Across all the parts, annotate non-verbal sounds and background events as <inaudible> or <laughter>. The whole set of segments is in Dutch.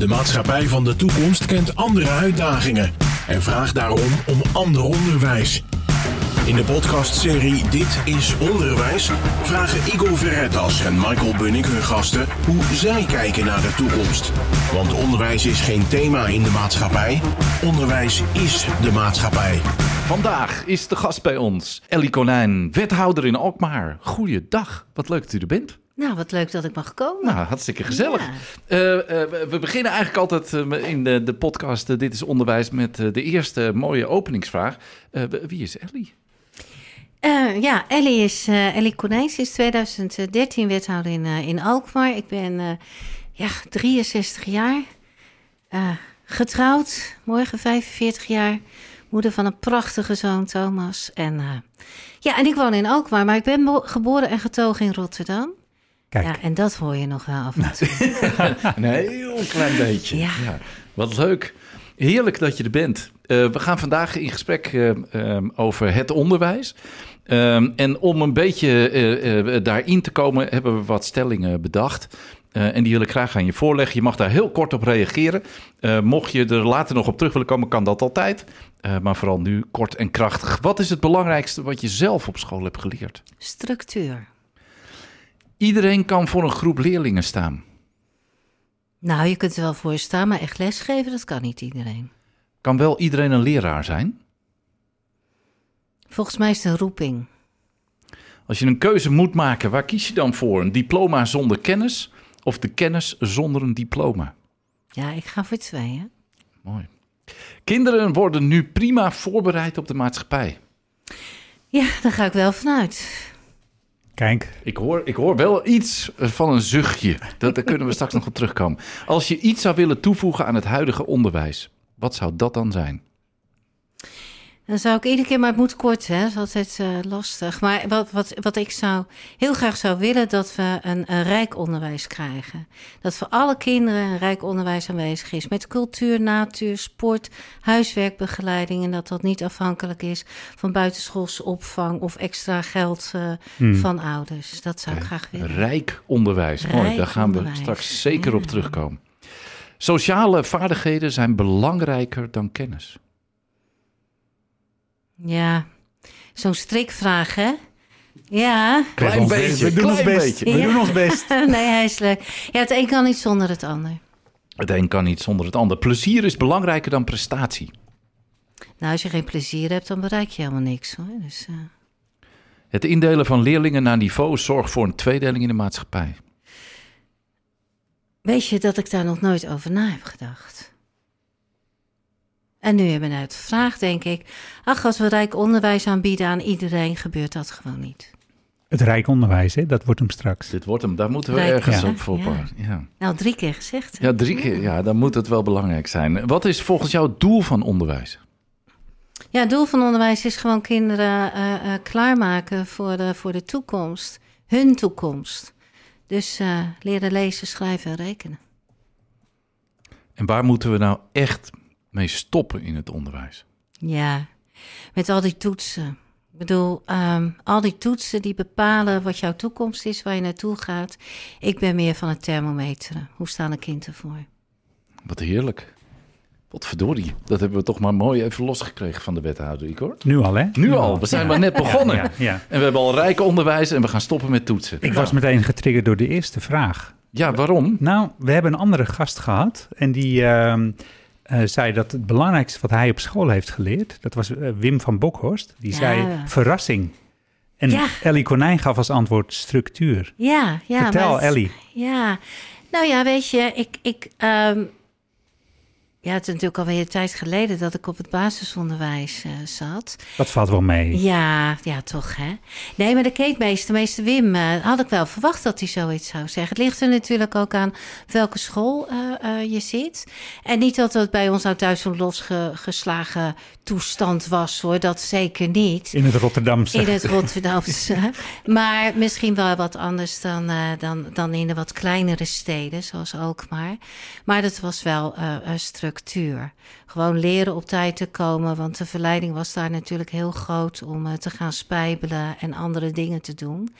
De maatschappij van de toekomst kent andere uitdagingen en vraagt daarom om ander onderwijs. In de podcastserie Dit is Onderwijs vragen Igor Verretas en Michael Bunnik hun gasten hoe zij kijken naar de toekomst. Want onderwijs is geen thema in de maatschappij, onderwijs is de maatschappij. Vandaag is de gast bij ons Ellie Konijn, wethouder in Alkmaar. Goeiedag, wat leuk dat u er bent. Nou, wat leuk dat ik mag komen. Nou, hartstikke gezellig. Ja. Eh, eh, we beginnen eigenlijk altijd eh, in de, de podcast Dit is Onderwijs met de eerste mooie openingsvraag. Wie is Ellie? Ja, Ellie is Ellie Konijns is 2013 wethouder in, in Alkmaar. Ik ben ja, 63 jaar, getrouwd, morgen 45 jaar, moeder van een prachtige zoon Thomas. En, ja, en ik woon in Alkmaar, maar ik ben geboren en getogen in Rotterdam. Kijk, Ja, en dat hoor je nog wel af en toe. <laughs> Een heel klein beetje. Ja. Wat leuk. Heerlijk dat je er bent. Eh, we gaan vandaag in gesprek eh, eh, over het onderwijs. Ehm, en om een beetje eh, daarin te komen, hebben we wat stellingen bedacht. En die wil ik graag aan je voorleggen. Je mag daar heel kort op reageren. Mocht je er later nog op terug willen komen, kan dat altijd. Maar vooral nu kort en krachtig. Wat is het belangrijkste wat je zelf op school hebt geleerd? Structuur. Iedereen kan voor een groep leerlingen staan. Nou, je kunt er wel voor staan, maar echt lesgeven, dat kan niet iedereen. Kan wel iedereen een leraar zijn? Volgens mij is het een roeping. Als je een keuze moet maken, waar kies je dan voor? Een diploma zonder kennis of de kennis zonder een diploma? Ja, ik ga voor twee, hè? Mooi. Kinderen worden nu prima voorbereid op de maatschappij. Ja, daar ga ik wel vanuit. Kijk. Ik hoor, ik hoor wel iets van een zuchtje. Dat, daar kunnen we straks nog op terugkomen. Als je iets zou willen toevoegen aan het huidige onderwijs, wat zou dat dan zijn? Dan zou ik iedere keer, maar het moet kort, hè? Dat is altijd eh, lastig. Maar wat, wat, wat ik zou heel graag zou willen, dat we een, een rijk onderwijs krijgen. Dat voor alle kinderen een rijk onderwijs aanwezig is. Met cultuur, natuur, sport, huiswerkbegeleiding. En dat dat niet afhankelijk is van buitenschoolse opvang of extra geld eh, Hmm. van ouders. Dat zou ik graag willen. Rijk onderwijs. Mooi, Rijk daar gaan we straks zeker op terugkomen. Sociale vaardigheden zijn belangrijker dan kennis. Ja, zo'n strikvraag, hè? Ja. Klein We doen ons beetje, best. We doen ons klein best. beetje. We Ja. doen ons best. <laughs> nee, hij is leuk. Ja, het een kan niet zonder het ander. Het een kan niet zonder het ander. Plezier is belangrijker dan prestatie. Nou, als je geen plezier hebt, dan bereik je helemaal niks hoor. Dus, eh, Het indelen van leerlingen naar niveau zorgt voor een tweedeling in de maatschappij. weet je dat ik daar nog nooit over na heb gedacht? En nu je me uit vraagt, denk ik... ach, als we rijk onderwijs aanbieden aan iedereen... gebeurt dat gewoon niet. Het rijk onderwijs, hè, dat wordt hem straks. Dit wordt hem, daar moeten we Rijk, ergens ja. op voor. Ja. Ja. Nou, drie keer gezegd. hè? ja, drie keer. Ja, dan moet het wel belangrijk zijn. Wat is volgens jou het doel van onderwijs? Ja, het doel van onderwijs is gewoon kinderen eh, eh, klaarmaken voor de, voor de toekomst. Hun toekomst. Dus eh, leren lezen, schrijven en rekenen. En waar moeten we nou echt mee stoppen in het onderwijs? Ja, met al die toetsen. Ik bedoel, ehm, al die toetsen die bepalen wat jouw toekomst is, waar je naartoe gaat. Ik ben meer van het thermometeren. Hoe staan de kinderen ervoor? Wat heerlijk. Wat verdorie. Dat hebben we toch maar mooi even losgekregen van de wethouder, Igor. Nu al, hè? Nu al, we zijn maar net begonnen. Ja, ja. En we hebben al rijk onderwijs en we gaan stoppen met toetsen. Ik was meteen getriggerd door de eerste vraag. Ja, waarom? Nou, we hebben een andere gast gehad en die ehm, eh, zei dat het belangrijkste wat hij op school heeft geleerd, dat was eh, Wim van Bokhorst. Die Ja. zei verrassing. En Ja. Ellie Konijn gaf als antwoord structuur. Ja, ja. Vertel, Ellie. Ja, nou ja, weet je, ik. ik ehm, ja, het is natuurlijk alweer een tijd geleden dat ik op het basisonderwijs eh, zat. Dat valt wel mee. Ja, ja, toch hè. Nee, maar de keetmeester, meester Wim, eh, had ik wel verwacht dat hij zoiets zou zeggen. Het ligt er natuurlijk ook aan welke school eh, je zit. En niet dat het bij ons nou thuis zo'n losgeslagen toestand was hoor, dat zeker niet. In het Rotterdamse. In het Rotterdamse. <laughs> maar misschien wel wat anders dan, dan, dan in de wat kleinere steden, zoals Alkmaar. Maar dat was wel een Gewoon leren op tijd te komen, want de verleiding was daar natuurlijk heel groot om eh, te gaan spijbelen en andere dingen te doen.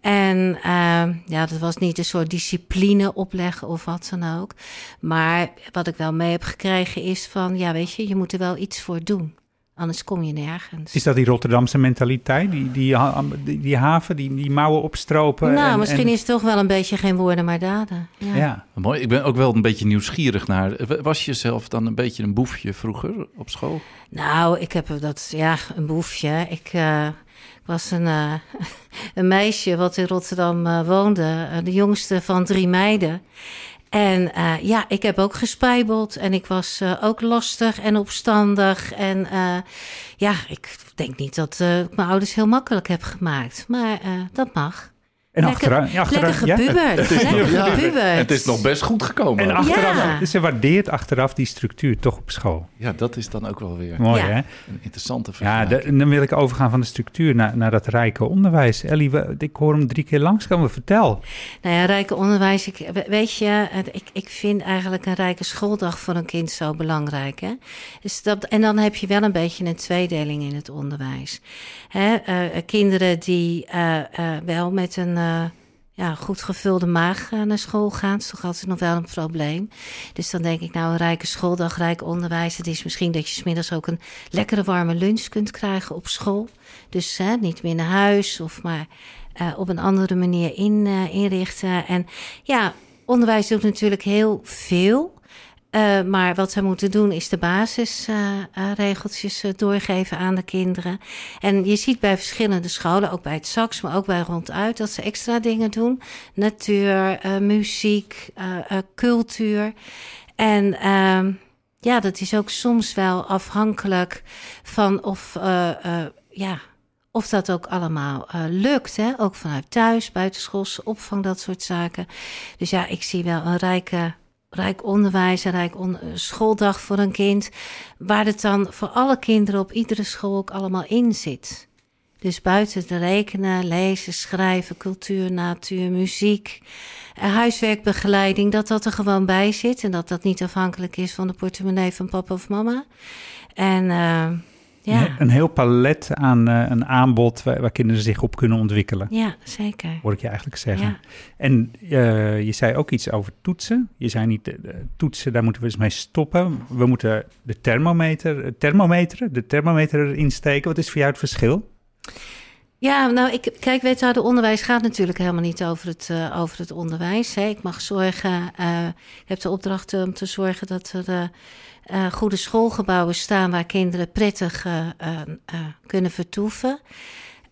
En uh, ja, dat was niet een soort discipline opleggen of wat dan ook. Maar wat ik wel mee heb gekregen is van, ja, weet je, je moet er wel iets voor doen. Anders kom je nergens. Is dat die Rotterdamse mentaliteit? Die, die, die, die haven, die, die mouwen opstropen? Nou, en, misschien is het toch wel een beetje geen woorden, maar daden. Ja. ja. Mooi. Ik ben ook wel een beetje nieuwsgierig naar. Was je zelf dan een beetje een boefje vroeger op school? Nou, ik heb dat, ja, een boefje. Ik. Uh, was een, uh, <laughs> een meisje wat in Rotterdam uh, woonde, de jongste van drie meiden. En uh, ja, ik heb ook gespijbeld en ik was uh, ook lastig en opstandig. En uh, ja, ik denk niet dat ik mijn ouders heel makkelijk heb gemaakt. Maar dat mag. En achteraan, ja, lekker. Ja. Ja, gepubert. het is nog best goed gekomen. En achteraf, Ja. ze waardeert achteraf die structuur toch op school. Ja, dat is dan ook wel weer Mooi Ja. hè? een interessante Ja, vergelijking. de- en dan wil ik overgaan van de structuur naar, naar dat rijke onderwijs. Ellie, we- ik hoor hem drie keer langskomen. Vertel. Nou ja, rijke onderwijs. Ik, we- weet je, ik, ik vind eigenlijk een rijke schooldag voor een kind zo belangrijk. Hè? Dus dat, en dan heb je wel een beetje een tweedeling in het onderwijs. Hè? eh, kinderen die eh, eh, wel met een eh, ja, goed gevulde maag eh, naar school gaan, is toch altijd nog wel een probleem. Dus dan denk ik, nou, rijke schooldag, rijk onderwijs. Het is misschien dat je smiddags ook een lekkere warme lunch kunt krijgen op school. Dus hè, niet meer naar huis of maar eh, op een andere manier in, inrichten. En ja, onderwijs doet natuurlijk heel veel. Eh, maar wat ze moeten doen is de basisregeltjes eh, doorgeven aan de kinderen. En je ziet bij verschillende scholen, ook bij het SAX, maar ook bij Ronduit, dat ze extra dingen doen. Natuur, eh, muziek, eh, eh, cultuur. En ehm, ja, dat is ook soms wel afhankelijk van of, eh, eh, ja, of dat ook allemaal eh, lukt. Hè? Ook vanuit thuis, buitenschoolse opvang, dat soort zaken. Dus ja, ik zie wel een rijke, rijk onderwijs, een rijk eh, schooldag voor een kind. Waar het dan voor alle kinderen op iedere school ook allemaal in zit. Dus buiten te rekenen, lezen, schrijven, cultuur, natuur, muziek, eh, huiswerkbegeleiding, dat dat er gewoon bij zit. En dat dat niet afhankelijk is van de portemonnee van papa of mama. En eh, ja, Een, heel palet aan eh, een aanbod waar, waar kinderen zich op kunnen ontwikkelen. ja, zeker. Hoor ik je eigenlijk zeggen. Ja. En eh, je zei ook iets over toetsen. Je zei niet, eh, toetsen, daar moeten we eens mee stoppen. We moeten de thermometer, thermometer, de thermometer erin steken. Wat is voor jou het verschil? Ja, nou, ik, kijk, wethouder onderwijs gaat natuurlijk helemaal niet over het, eh, over het onderwijs. Hè. Ik mag zorgen, eh, ik heb de opdracht om te zorgen dat er eh, goede schoolgebouwen staan waar kinderen prettig kunnen vertoeven.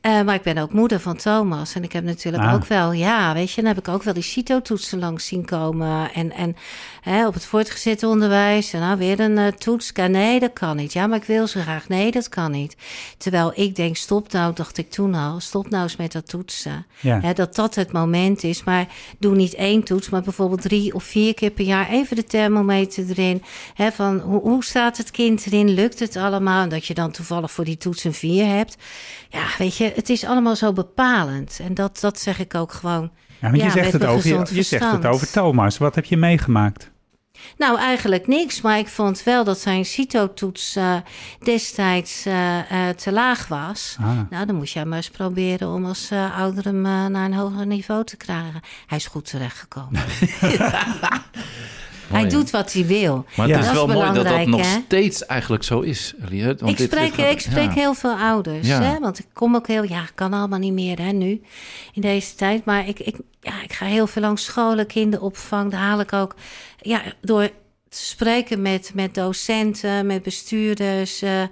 Eh, maar ik ben ook moeder van Thomas. En ik heb natuurlijk Ah. ook wel, ja, weet je, dan heb ik ook wel die CITO-toetsen langs zien komen. En, en hè, op het voortgezet onderwijs, en nou weer een eh, toets. Nee, dat kan niet. Ja, maar ik wil zo graag. Nee, dat kan niet. Terwijl ik denk, stop nou, dacht ik toen al, stop nou eens met dat toetsen. Ja. Hè, dat dat het moment is. Maar doe niet één toets, maar bijvoorbeeld drie of vier keer per jaar even de thermometer erin. Hè, van hoe, hoe staat het kind erin? Lukt het allemaal? En dat je dan toevallig voor die toets een vier hebt. Ja, weet je, het is allemaal zo bepalend. En dat, dat zeg ik ook gewoon. Ja, want Ja, je, zegt het, over, je, je zegt het over Thomas. Wat heb je meegemaakt? Nou, eigenlijk niks. Maar ik vond wel dat zijn CITO-toets eh, destijds eh, eh, te laag was. Ah. Nou, dan moet jij maar eens proberen om als ouder hem naar een hoger niveau te krijgen. Hij is goed terechtgekomen. <laughs> <laughs> hij doet wat hij wil. Maar Ja. het is Dat wel is mooi dat dat nog steeds eigenlijk zo is? Want ik dit- dit spreek, gaat- ik spreek heel veel ouders, hè? want ik kom ook heel... Ja, kan allemaal niet meer hè, nu, in deze tijd. Maar ik, ik, ja, ik ga heel veel langs scholen, kinderopvang. Daar haal ik ook... Ja, door te spreken met, met docenten, met bestuurders, eh,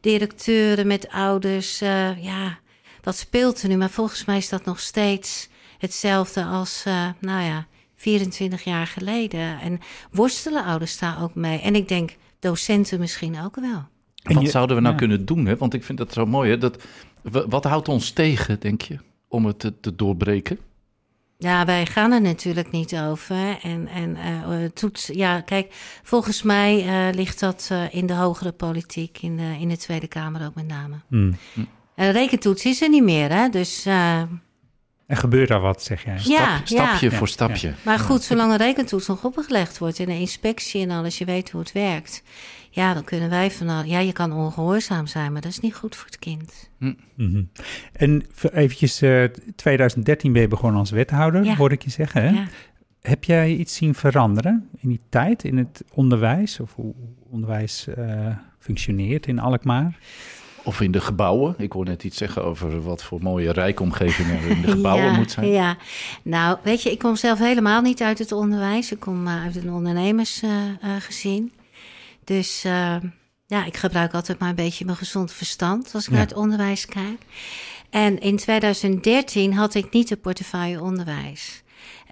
directeuren, met ouders. eh, ja, wat speelt er nu? Maar volgens mij is dat nog steeds hetzelfde als, eh, nou ja, 24 jaar geleden. En worstelen ouders daar ook mee. En ik denk docenten misschien ook wel. En Wat je- zouden we nou ja. kunnen doen? Hè? Want ik vind dat zo mooi. Hè? Dat, wat houdt ons tegen, denk je, om het te, te doorbreken? Ja, wij gaan er natuurlijk niet over. En, en eh, eh, toets, ja, kijk, volgens mij eh, ligt dat eh, in de hogere politiek, in de, in de Tweede Kamer ook met name. Hmm. En rekentoets is er niet meer, hè? Dus eh, En gebeurt daar wat, zeg jij? Ja, stapje ja. voor stapje. Maar goed, zolang een rekentoets nog opgelegd wordt en een inspectie en alles, je weet hoe het werkt. Ja, dan kunnen wij van al- Ja, je kan ongehoorzaam zijn, maar dat is niet goed voor het kind. Mhm. En eventjes, eh 2013 ben je begonnen als wethouder, Ja. hoorde ik je zeggen. Hè? Ja. Heb jij iets zien veranderen in die tijd, in het onderwijs? Of hoe onderwijs eh, functioneert in Alkmaar? Of in de gebouwen. Ik hoor net iets zeggen over wat voor mooie rijkomgevingen er in de <laughs> gebouwen ja, moet zijn. Ja, nou, weet je, ik kom zelf helemaal niet uit het onderwijs. Ik kom eh, uit een ondernemersgezin. dus eh, ja, ik gebruik altijd maar een beetje mijn gezond verstand als ik Ja. naar het onderwijs kijk. En in 2013 had ik niet de portefeuille onderwijs.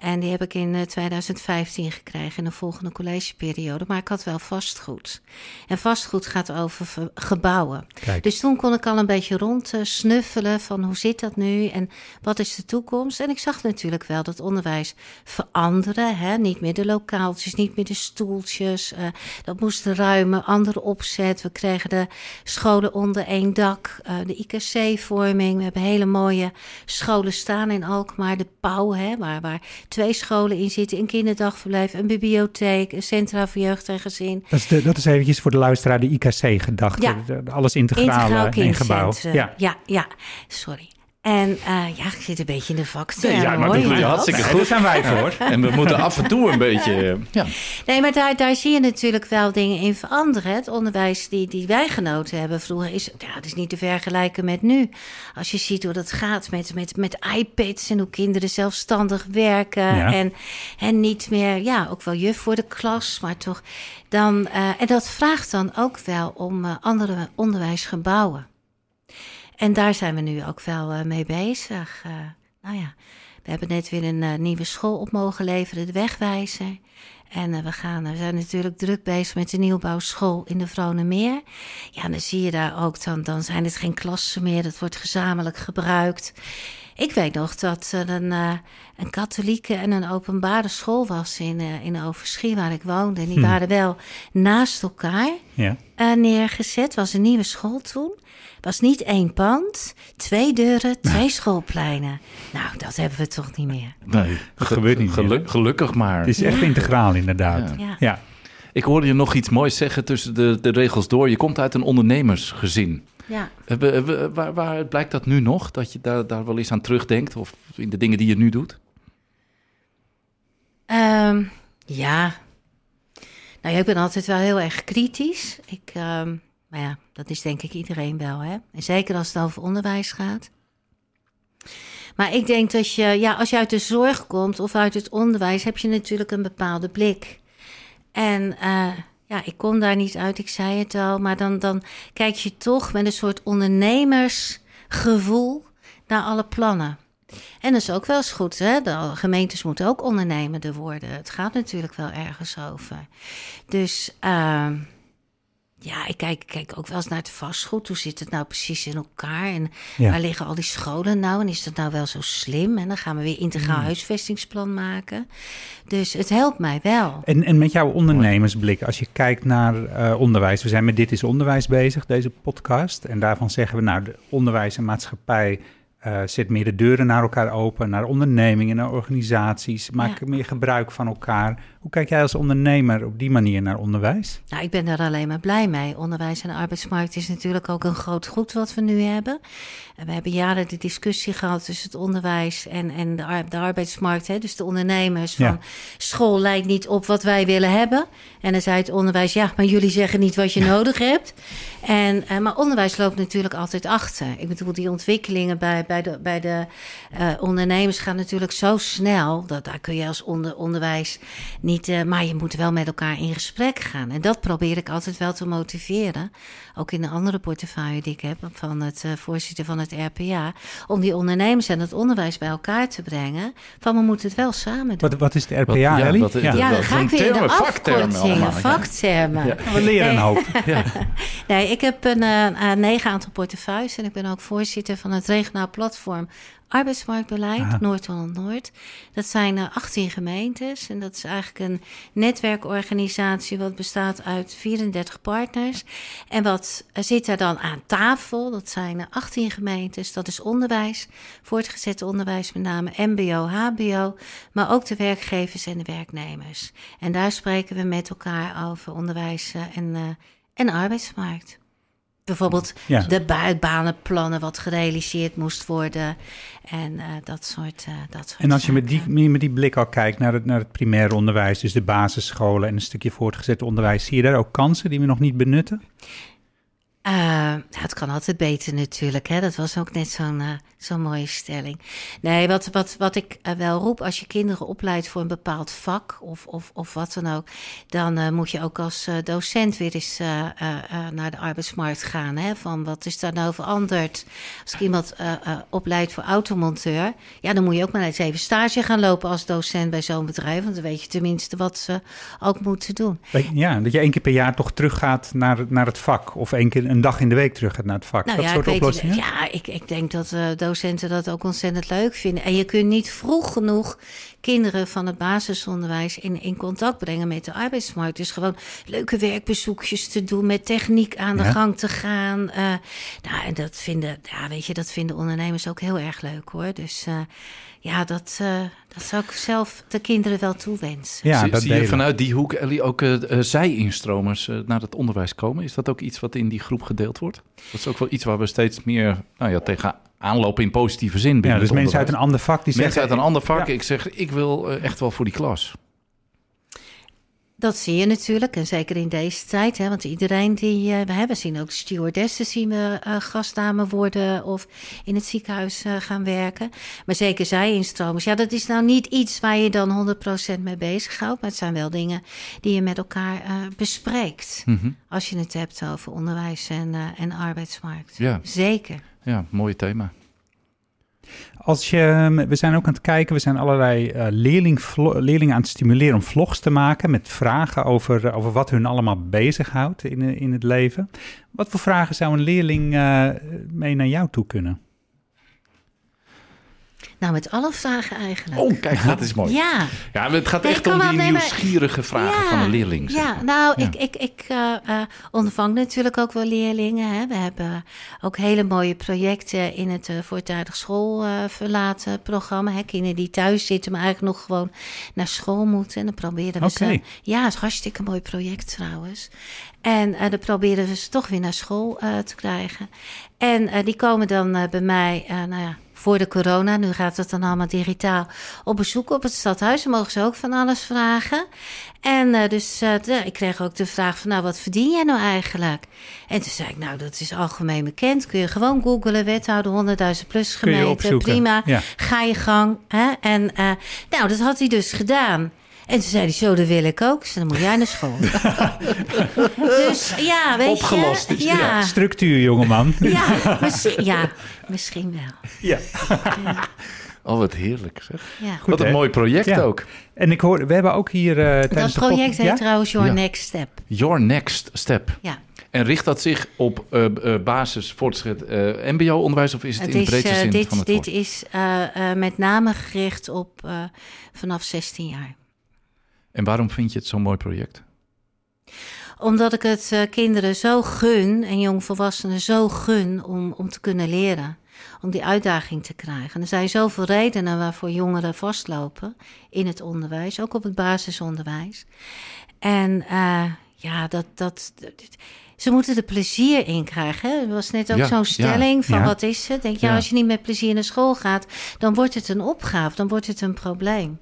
En die heb ik in eh, 2015 gekregen in de volgende collegeperiode. Maar ik had wel vastgoed. En vastgoed gaat over ver- gebouwen. Kijk, Dus toen kon ik al een beetje rond eh, snuffelen van hoe zit dat nu en wat is de toekomst. En ik zag natuurlijk wel dat onderwijs veranderen. Hè? Niet meer de lokaaltjes, niet meer de stoeltjes. eh, dat moest ruimen, andere opzet. We kregen de scholen onder één dak, eh, de IKC-vorming. We hebben hele mooie scholen staan in Alkmaar. De Pauw, hè, waar, waar twee scholen in zitten. Een kinderdagverblijf, een bibliotheek, een centra voor jeugd en gezin. dat is, de, dat is eventjes voor de luisteraar de IKC-gedachte. Ja. Alles integraal Integraal in gebouw. Ja. ja, ja, sorry. En eh, ja, ik zit een beetje in de vakterm. Nee, ja, maar dat doe je hartstikke goed. daar zijn wij voor. En we moeten af en toe een beetje... eh, Ja. Nee, maar daar, daar zie je natuurlijk wel dingen in veranderen. Het onderwijs die, die wij genoten hebben vroeger is, ja, het is niet te vergelijken met nu. Als je ziet hoe dat gaat met, met, met iPads en hoe kinderen zelfstandig werken. Ja. En, en niet meer, ja, ook wel juf voor de klas, maar toch dan. eh, en dat vraagt dan ook wel om andere onderwijsgebouwen. En daar zijn we nu ook wel eh, mee bezig. Eh, nou ja, we hebben net weer een eh, nieuwe school op mogen leveren, de Wegwijzer. En we, gaan, we zijn natuurlijk druk bezig met de nieuwbouwschool in de Vronemeer. Ja, dan zie je daar ook, dan, dan zijn het geen klassen meer, dat wordt gezamenlijk gebruikt. Ik weet nog dat er een, eh, een katholieke en een openbare school was in, eh, in Overschie, waar ik woonde. En die Hm. waren wel naast elkaar Ja. eh, neergezet. was een nieuwe school toen. Was niet één pand, twee deuren, twee schoolpleinen. Nou, dat hebben we toch niet meer. Nee, Dat gebeurt niet meer, geluk- Gelukkig maar. Het is echt integraal inderdaad. Ja. Ja. Ja. Ik hoorde je nog iets moois zeggen tussen de, de regels door. Je komt uit een ondernemersgezin. Ja. Eh, we- we- Waar, waar blijkt dat nu nog? Dat je daar, daar wel eens aan terugdenkt? Of in de dingen die je nu doet? Ehm, ja. Nou ja, ik ben altijd wel heel erg kritisch. Ik, ehm, maar ja, dat is denk ik iedereen wel, hè. En zeker als het over onderwijs gaat. Maar ik denk dat je, ja, als je uit de zorg komt of uit het onderwijs, heb je natuurlijk een bepaalde blik. En eh, ja, ik kom daar niet uit, ik zei het al, maar dan, dan kijk je toch met een soort ondernemersgevoel naar alle plannen. En dat is ook wel eens goed, hè? De gemeentes moeten ook ondernemender worden. Het gaat natuurlijk wel ergens over. Dus ehm, ja, ik kijk, kijk ook wel eens naar het vastgoed. Hoe zit het nou precies in elkaar? En Ja. waar liggen al die scholen nou? En is dat nou wel zo slim? En dan gaan we weer integraal Hmm. huisvestingsplan maken. Dus het helpt mij wel. En, en met jouw ondernemersblik, als je kijkt naar eh, onderwijs. We zijn met Dit is Onderwijs bezig, deze podcast. En daarvan zeggen we, nou, de onderwijs en maatschappij eh, zet meer de deuren naar elkaar open. Naar ondernemingen, naar organisaties. Maak Ja. meer gebruik van elkaar. Hoe kijk jij als ondernemer op die manier naar onderwijs? Nou, ik ben daar alleen maar blij mee. Onderwijs en arbeidsmarkt is natuurlijk ook een groot goed wat we nu hebben. En we hebben jaren de discussie gehad tussen het onderwijs en, en de, de arbeidsmarkt. Hè? Dus de ondernemers van Ja. school lijkt niet op wat wij willen hebben. En dan zei het onderwijs, ja, maar jullie zeggen niet wat je nodig hebt. En, eh, maar onderwijs loopt natuurlijk altijd achter. Ik bedoel, die ontwikkelingen bij, bij de, bij de eh, ondernemers gaan natuurlijk zo snel. Dat daar kun je als onder, onderwijs niet. eh, maar je moet wel met elkaar in gesprek gaan. En dat probeer ik altijd wel te motiveren. Ook in de andere portefeuille die ik heb van het voorzitter van het RPA. Om die ondernemers en het onderwijs bij elkaar te brengen. Van we moeten het wel samen doen. Wat, wat is de RPA, Wat- ja, Ellie? wat- Ja. dan ga ik weer in de afkortingen, vaktermen. Ja. We leren een hoop. <laughs> Nee, ik heb een, eh, een negen aantal portefeuilles en ik ben ook voorzitter van het regionaal platform arbeidsmarktbeleid, Aha. Noord-Holland-Noord. Dat zijn eh, 18 gemeentes en dat is eigenlijk een netwerkorganisatie wat bestaat uit 34 partners. En wat eh, zit daar dan aan tafel? Dat zijn eh, 18 gemeentes, dat is onderwijs, voortgezet onderwijs met name MBO, HBO, maar ook de werkgevers en de werknemers. En daar spreken we met elkaar over onderwijs eh, en, eh, en arbeidsmarkt. Bijvoorbeeld Ja. de buitenbanenplannen wat gerealiseerd moest worden. En eh, dat, soort, eh, dat soort En als je met die, met die blik al kijkt naar het, naar het primair onderwijs, dus de basisscholen en een stukje voortgezet onderwijs, zie je daar ook kansen die we nog niet benutten? Eh, het kan altijd beter natuurlijk. Hè? Dat was ook net zo'n eh, mooie stelling. Nee, wat, wat, wat ik eh, wel roep, als je kinderen opleidt voor een bepaald vak of, of, of wat dan ook, dan moet je ook als docent weer eens naar de arbeidsmarkt gaan. Hè? Van wat is daar nou veranderd? Als ik iemand opleid voor automonteur, ja, dan moet je ook maar eens even stage gaan lopen als docent bij zo'n bedrijf. Want dan weet je tenminste wat ze ook moeten doen. Ja, dat je één keer per jaar toch teruggaat naar, naar het vak. Of één keer een dag in de week terug gaat naar het vak. dat Nou ja, soort weet, oplossingen? ja ik, ik denk dat eh, docenten dat ook ontzettend leuk vinden. En je kunt niet vroeg genoeg kinderen van het basisonderwijs in, in contact brengen met de arbeidsmarkt. Dus gewoon leuke werkbezoekjes te doen, met techniek aan de Ja. gang te gaan. Eh, nou, en dat vinden, ja, weet je, dat vinden ondernemers ook heel erg leuk hoor. Dus eh, ja, dat, eh, dat zou ik zelf de kinderen wel toewensen. Ja, zie, dat zie je vanuit die hoek, Ellie, ook eh, eh, zij-instromers eh, naar het onderwijs komen? Is dat ook iets wat in die groep gedeeld wordt? Dat is ook wel iets waar we steeds meer nou ja, tegen aanlopen in positieve zin binnen Ja, dus het mensen uit een ander vak die Mensen zeggen... uit een ander vak. Ja. Ik zeg, ik wil eh, echt wel voor die klas. Dat zie je natuurlijk, en zeker in deze tijd. Hè, want iedereen die eh, we hebben, zien ook stewardessen zien we uh, gastdame worden of in het ziekenhuis uh, gaan werken. Maar zeker zij-instromers. Ja, dat is nou niet iets waar je dan 100% mee bezighoudt. Maar het zijn wel dingen die je met elkaar bespreekt. Mm -hmm. Als je het hebt over onderwijs en, en arbeidsmarkt. Ja. Zeker. Ja, mooi thema. Als je, we zijn ook aan het kijken, we zijn allerlei uh, leerling, leerlingen aan het stimuleren om vlogs te maken met vragen over, over wat hun allemaal bezighoudt in, in het leven. Wat voor vragen zou een leerling mee naar jou toe kunnen? Nou, met alle vragen eigenlijk. Oh, kijk, dat is mooi. Ja. Ja, het gaat echt om die nieuwsgierige vragen ja. van een leerling. Ja, nou, ja. ik, ik, ik uh, uh, ondervang natuurlijk ook wel leerlingen. Hè. We hebben ook hele mooie projecten in het uh, voortijdig schoolverlaten programma. Hè. Kinderen die thuis zitten, maar eigenlijk nog gewoon naar school moeten. En dan proberen we okay. ze... Ja, het is een hartstikke mooi project trouwens. En uh, dan proberen we ze toch weer naar school uh, te krijgen. En uh, die komen dan bij mij, nou ja, voor de corona, nu gaat het dan allemaal digitaal, op bezoek op het stadhuis. Dan mogen ze ook van alles vragen. En uh, dus uh, de, ik kreeg ook de vraag van, nou, wat verdien jij nou eigenlijk? En toen zei ik, nou, dat is algemeen bekend. Kun je gewoon googlen, wethouder 100.000 plus gemeente, prima. Ja. Ga je gang. Hè? En uh, nou, dat had hij dus gedaan. En toen zei hij, zo, dat wil ik ook. Dus dan moet jij naar school. <laughs> dus ja, weet Opgelost je. is ja. ja. Structuur, jongeman. Ja, misschien, ja, misschien wel. Ja. ja. <laughs> Oh, wat heerlijk zeg. Ja. Goed, wat een hè? mooi project ja. ook. En ik hoor, we hebben ook hier uh, tijdens Dat project de heet trouwens Your Next Step. Your Next Step. Ja. En richt dat zich op uh, uh, basis, voortgezet uh, mbo-onderwijs of is het, het in de breedste zin dit, van het dit woord? Dit is met name gericht op vanaf 16 jaar. En waarom vind je het zo'n mooi project? Omdat ik het uh, kinderen zo gun en jongvolwassenen zo gun om, om te kunnen leren. Om die uitdaging te krijgen. Er zijn zoveel redenen waarvoor jongeren vastlopen in het onderwijs, ook op het basisonderwijs. En uh, ja, dat, dat, dat, ze moeten er plezier in krijgen. Hè? Er was net ook ja, zo'n stelling ja, van ja. wat is het? Denk je, als je niet met plezier naar school gaat, dan wordt het een opgave, dan wordt het een probleem.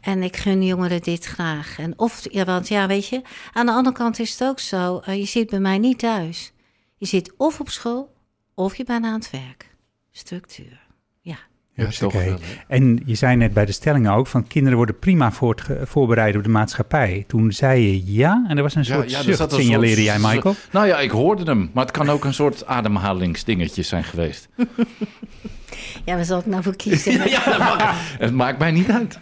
En ik gun jongeren dit graag. En of, ja, want ja, weet je, aan de andere kant is het ook zo, uh, je zit bij mij niet thuis. Je zit of op school, of je bent aan het werk. Structuur, ja. Ja, toch okay. En je zei net bij de stellingen ook van kinderen worden prima voorbereid op de maatschappij. Toen zei je ja en er was een soort ja, ja, zucht, signaleerde jij Michael? Nou ja, ik hoorde hem, maar het kan ook een soort ademhalingsdingetje zijn geweest. <laughs> ja, waar zal ik nou voor <laughs> kiezen? ja, ja maakt, het maakt mij niet uit.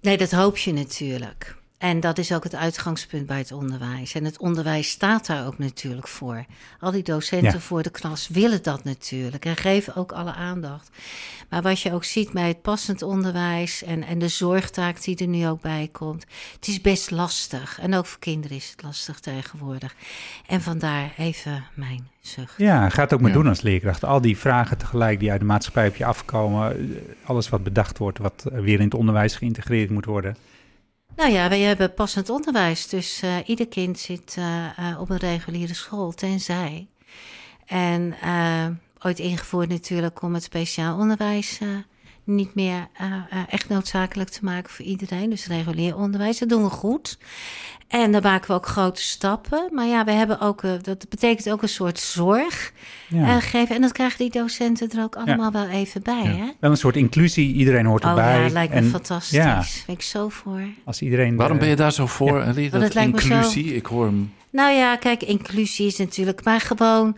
Nee, dat hoop je natuurlijk. En dat is ook het uitgangspunt bij het onderwijs. En het onderwijs staat daar ook natuurlijk voor. Al die docenten Ja. voor de klas willen dat natuurlijk en geven ook alle aandacht. Maar wat je ook ziet bij het passend onderwijs en, en de zorgtaak die er nu ook bij komt, het is best lastig. En ook voor kinderen is het lastig tegenwoordig. En vandaar even mijn zucht. Ja, ga het ook maar Ja. doen als leerkracht. Al die vragen tegelijk die uit de maatschappij op je afkomen. eh, Alles wat bedacht wordt, wat weer in het onderwijs geïntegreerd moet worden. Nou ja, wij hebben passend onderwijs. Dus eh, ieder kind zit eh, eh, op een reguliere school, tenzij. En ooit ingevoerd natuurlijk om het speciaal onderwijs niet meer eh, eh, echt noodzakelijk te maken voor iedereen. Dus regulier onderwijs, dat doen we goed. En daar maken we ook grote stappen. Maar ja, we hebben ook, eh, dat betekent ook een soort zorg Ja. eh, geven. En dat krijgen die docenten er ook allemaal wel even bij, Ja. hè? Wel een soort inclusie, iedereen hoort Oh erbij. ja, lijkt me En fantastisch. Ja, Ben ik zo voor. als iedereen... Waarom ben je daar zo voor, Ellie? Dat zo- inclusie, ik hoor hem... Nou ja, kijk, inclusie is natuurlijk, maar gewoon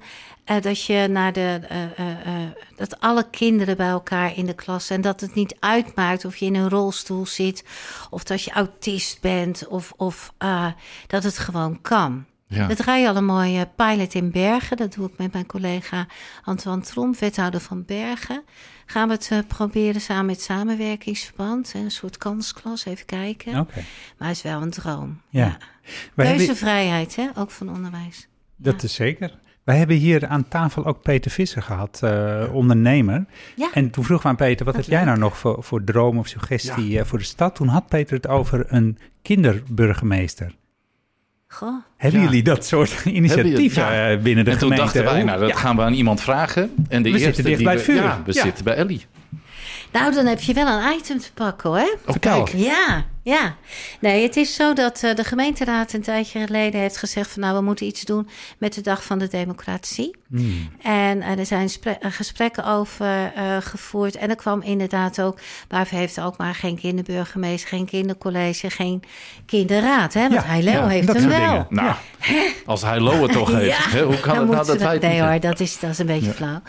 eh, dat je naar de. eh, eh, eh, dat alle kinderen bij elkaar in de klas zijn. Dat het niet uitmaakt of je in een rolstoel zit. of dat je autist bent. of, of eh, dat het gewoon kan. Ja. We draaien al een mooie pilot in Bergen. Dat doe ik met mijn collega Antoine Tromp, wethouder van Bergen. Gaan we het proberen samen met samenwerkingsverband. Een soort kansklas, even kijken. Oké. Maar het is wel een droom. Ja. ja. Keuzevrijheid, hè? ook van onderwijs. Dat is zeker. Wij hebben hier aan tafel ook Peter Visser gehad, eh, ondernemer. Ja. En toen vroeg we aan Peter, wat heb jij nou nog voor, voor droom of suggestie eh, voor de stad? Toen had Peter het over een kinderburgemeester. Goh. Hebben Ja. jullie dat soort initiatieven ja. eh, binnen de en toen gemeente? dachten wij, nou, dat Ja. gaan we aan iemand vragen. En de We eerste zitten dicht die bij we- het vuur. Ja, we Ja. zitten bij Ellie. Nou, dan heb je wel een item te pakken hoor. Oh, Vertel. kijk. Ja, ja. Nee, het is zo dat eh, de gemeenteraad een tijdje geleden heeft gezegd van nou, we moeten iets doen met de dag van de democratie. Hmm. En eh, er zijn eh, gesprekken over gevoerd. En er kwam inderdaad ook, Baven heeft ook maar geen kinderburgemeester, geen kindercollege, geen kinderraad. Hè? Want Ja, hij Leo ja, heeft hem wel. dingen. Nou, <laughs> als hij Lo het toch <laughs> heeft. Hè, hoe kan het nou dat het Nee hoor, dat is, dat is een beetje flauw.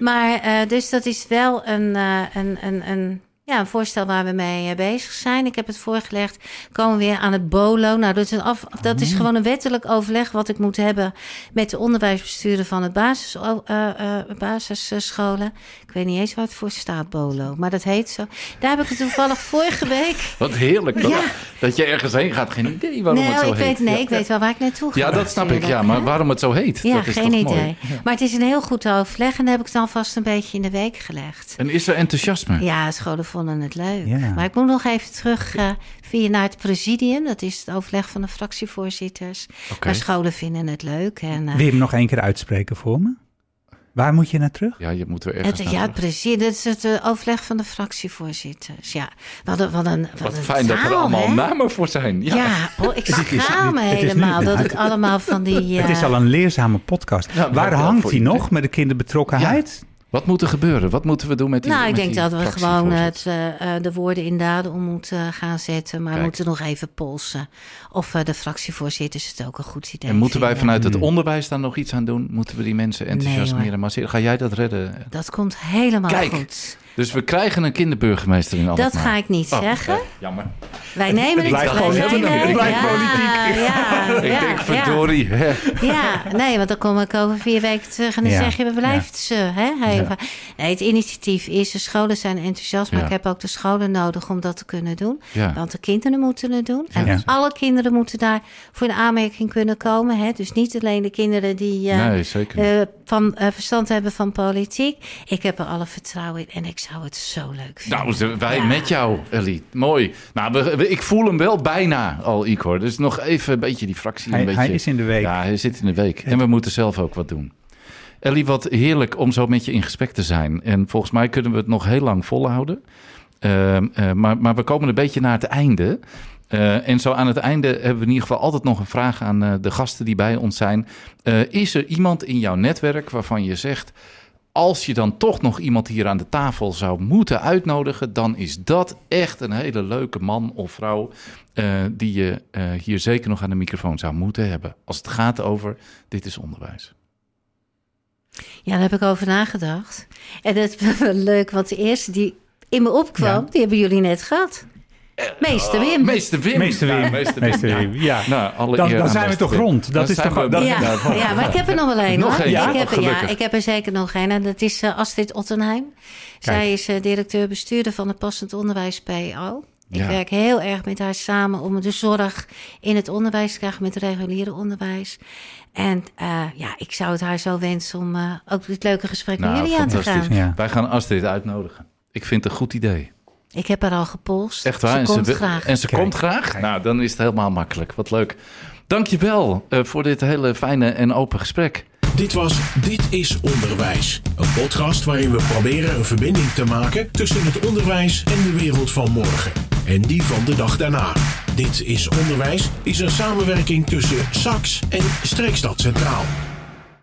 Maar dus dat is wel een, een, een, een, ja, een voorstel waar we mee eh, bezig zijn. Ik heb het voorgelegd. Komen we weer aan het BOLO. Nou, dat is, af, dat Mm. is gewoon een wettelijk overleg wat ik moet hebben met de onderwijsbestuurder van het basis, eh, eh, basisscholen. Ik weet niet eens het voor staat, BOLO. Maar dat heet zo. Daar heb ik het toevallig <laughs> vorige week. Wat heerlijk. Dat, Ja. dat je ergens heen gaat. Geen idee waarom nee, het zo ik heet. weet, nee, ja. ik weet wel waar ik naartoe ga. Ja, dat snap ik. Ja, maar hè. waarom het zo heet, Ja, dat is geen toch idee. mooi. Maar het is een heel goed overleg en dat heb ik dan vast een beetje in de week gelegd. En is er enthousiasme? Ja, scholen vonden het leuk. Ja. Maar ik moet nog even terug eh, via naar het presidium. Dat is het overleg van de fractievoorzitters. Oké. Maar scholen vinden het leuk. En, eh, Wil je hem nog één keer uitspreken voor me? Waar moet je naar terug? Ja, je moet er ergens het, naar ja, presidium, dat is het eh, overleg van de fractievoorzitters. Ja, wat een, wat een, wat Wat een fijn dat er allemaal hè? namen voor zijn. Ja. Ja, oh, ik <laughs> is- schaam me helemaal dat ik allemaal van die... <laughs> Het is eh, al een leerzame podcast. Ja, Waar hangt iedereen. nog met de kinderbetrokkenheid? Wat moet er gebeuren? Wat moeten we doen met die Nou, ik denk dat we gewoon het, eh, eh, de woorden in daden om moeten gaan zetten. Maar we moeten nog even polsen. Of eh, de fractievoorzitters het ook een goed idee En moeten wij vinden. vanuit het Hmm. onderwijs dan nog iets aan doen? Moeten we die mensen enthousiasmeren? Ga jij dat redden? Dat komt helemaal Kijk, goed. Dus we krijgen een kinderburgemeester in Alkmaar. Dat ga ik niet Oh, zeggen. jammer. Wij nemen het, blijft gewoon politiek. Het blijft ja, politiek. Ja, <laughs> Ik ja, denk, ja. verdorie. hè. Ja, nee, want dan kom ik over vier weken terug en dan Ja. zeg je, we blijft ze. Hè? Nee, het initiatief is, de scholen zijn enthousiast, maar Ja. ik heb ook de scholen nodig om dat te kunnen doen. Ja. Want de kinderen moeten het doen. En Ja. alle kinderen moeten daar voor een aanmerking kunnen komen. Hè? Dus niet alleen de kinderen die eh, Nee, zeker niet. eh, van, eh, verstand hebben van politiek. Ik heb er alle vertrouwen in en ik zou het zo leuk vinden. Nou, wij Ja. met jou, Ellie. Mooi. Nou, we- we- ik voel hem wel bijna al, Igor. Dus nog even een beetje die fractie. Hij, een beetje... hij is in de week. Ja, hij zit in de week. En we moeten zelf ook wat doen. Ellie, wat heerlijk om zo met je in gesprek te zijn. En volgens mij kunnen we het nog heel lang volhouden. Ehm, eh, maar, maar we komen een beetje naar het einde. Eh, en zo aan het einde hebben we in ieder geval altijd nog een vraag aan eh, de gasten die bij ons zijn. Eh, is er iemand in jouw netwerk waarvan je zegt... als je dan toch nog iemand hier aan de tafel zou moeten uitnodigen... dan is dat echt een hele leuke man of vrouw... eh, die je eh, hier zeker nog aan de microfoon zou moeten hebben. Als het gaat over dit is onderwijs. Ja, daar heb ik over nagedacht. En dat is <laughs> wel leuk, want de eerste die in me opkwam, die hebben jullie net gehad. Meester Wim. Meester Wim. Meester Wim. Ja, meester Wim. Meester ja. Wim, ja. Nou, alle Dan- zijn we toch rond. Dat Dan is toch- we- dat- Ja, ja, maar ik heb er nog wel één Nog hoor. ja? ik, heb, ja, ik heb er zeker nog één. En dat is eh, Astrid Ottenheim. Zij is eh, directeur-bestuurder van het Passend Onderwijs PO. Ik Ja. werk heel erg met haar samen om de zorg in het onderwijs te krijgen met het reguliere onderwijs. En eh, ja, ik zou het haar zo wensen om ook dit leuke gesprek met Nou, jullie aan te gaan. Ja. Wij gaan Astrid uitnodigen. Ik vind het een goed idee. Ik heb haar al gepolst. Echt waar? Ze en komt ze, graag. En ze Kijk, komt graag? Nou, dan is het helemaal makkelijk. Wat leuk. Dankjewel uh, voor dit hele fijne en open gesprek. Dit was Dit is Onderwijs. Een podcast waarin we proberen een verbinding te maken tussen het onderwijs en de wereld van morgen. En die van de dag daarna. Dit is Onderwijs is een samenwerking tussen SAX en Streekstad Centraal.